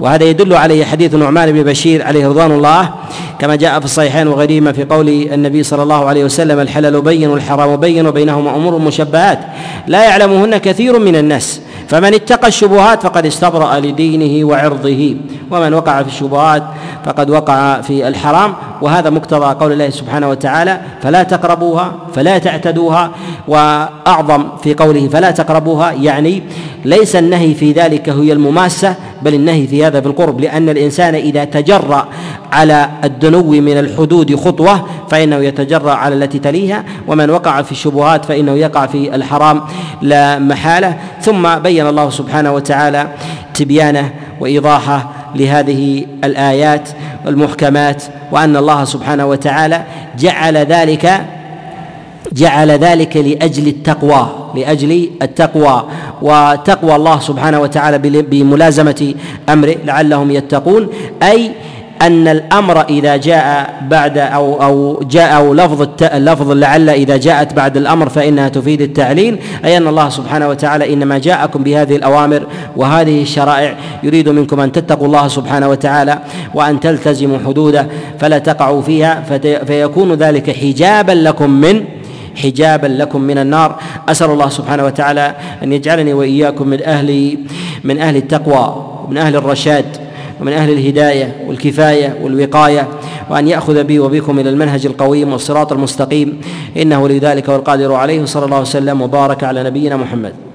وهذا يدل عليه حديث نعمان بن بشير عليه رضوان الله كما جاء في الصحيحين وغيرهما في قول النبي صلى الله عليه وسلم الحلال بين والحرام بين وبينهما أمور مشبهات لا يعلمهن كثير من الناس فمن اتقى الشبهات فقد استبرأ لدينه وعرضه ومن وقع في الشبهات فقد وقع في الحرام. وهذا مقتضى قول الله سبحانه وتعالى فلا تقربوها فلا تعتدوها. وأعظم في قوله فلا تقربوها يعني ليس النهي في ذلك هي المماسة بل النهي في هذا بالقرب لأن الإنسان إذا تجرأ على الدنو من الحدود خطوة فإنه يتجرأ على التي تليها ومن وقع في الشبهات فإنه يقع في الحرام لا محالة. ثم بين الله سبحانه وتعالى تبيانه وإيضاحه لهذه الآيات المحكمات وأن الله سبحانه وتعالى جعل ذلك جعل ذلك لأجل التقوى لأجل التقوى. وتقوى الله سبحانه وتعالى بملازمة امره لعلهم يتقون. أي أن الأمر إذا جاء بعد أو أو جاء أو لفظ لفظ لعل إذا جاءت بعد الأمر فإنها تفيد التعليل. أي أن الله سبحانه وتعالى إنما جاءكم بهذه الأوامر وهذه الشرائع. يريد منكم أن تتقوا الله سبحانه وتعالى وأن تلتزموا حدوده فلا تقعوا فيها فيكون ذلك حجابا لكم من حجابا لكم من النار. أسأل الله سبحانه وتعالى أن يجعلني وإياكم من أهل من أهل التقوى ومن أهل الرشاد ومن أهل الهداية والكفاية والوقاية وأن يأخذ بي وبكم إلى المنهج القويم والصراط المستقيم. إنه لذلك والقادر عليه. صلى الله وسلم وبارك على نبينا محمد.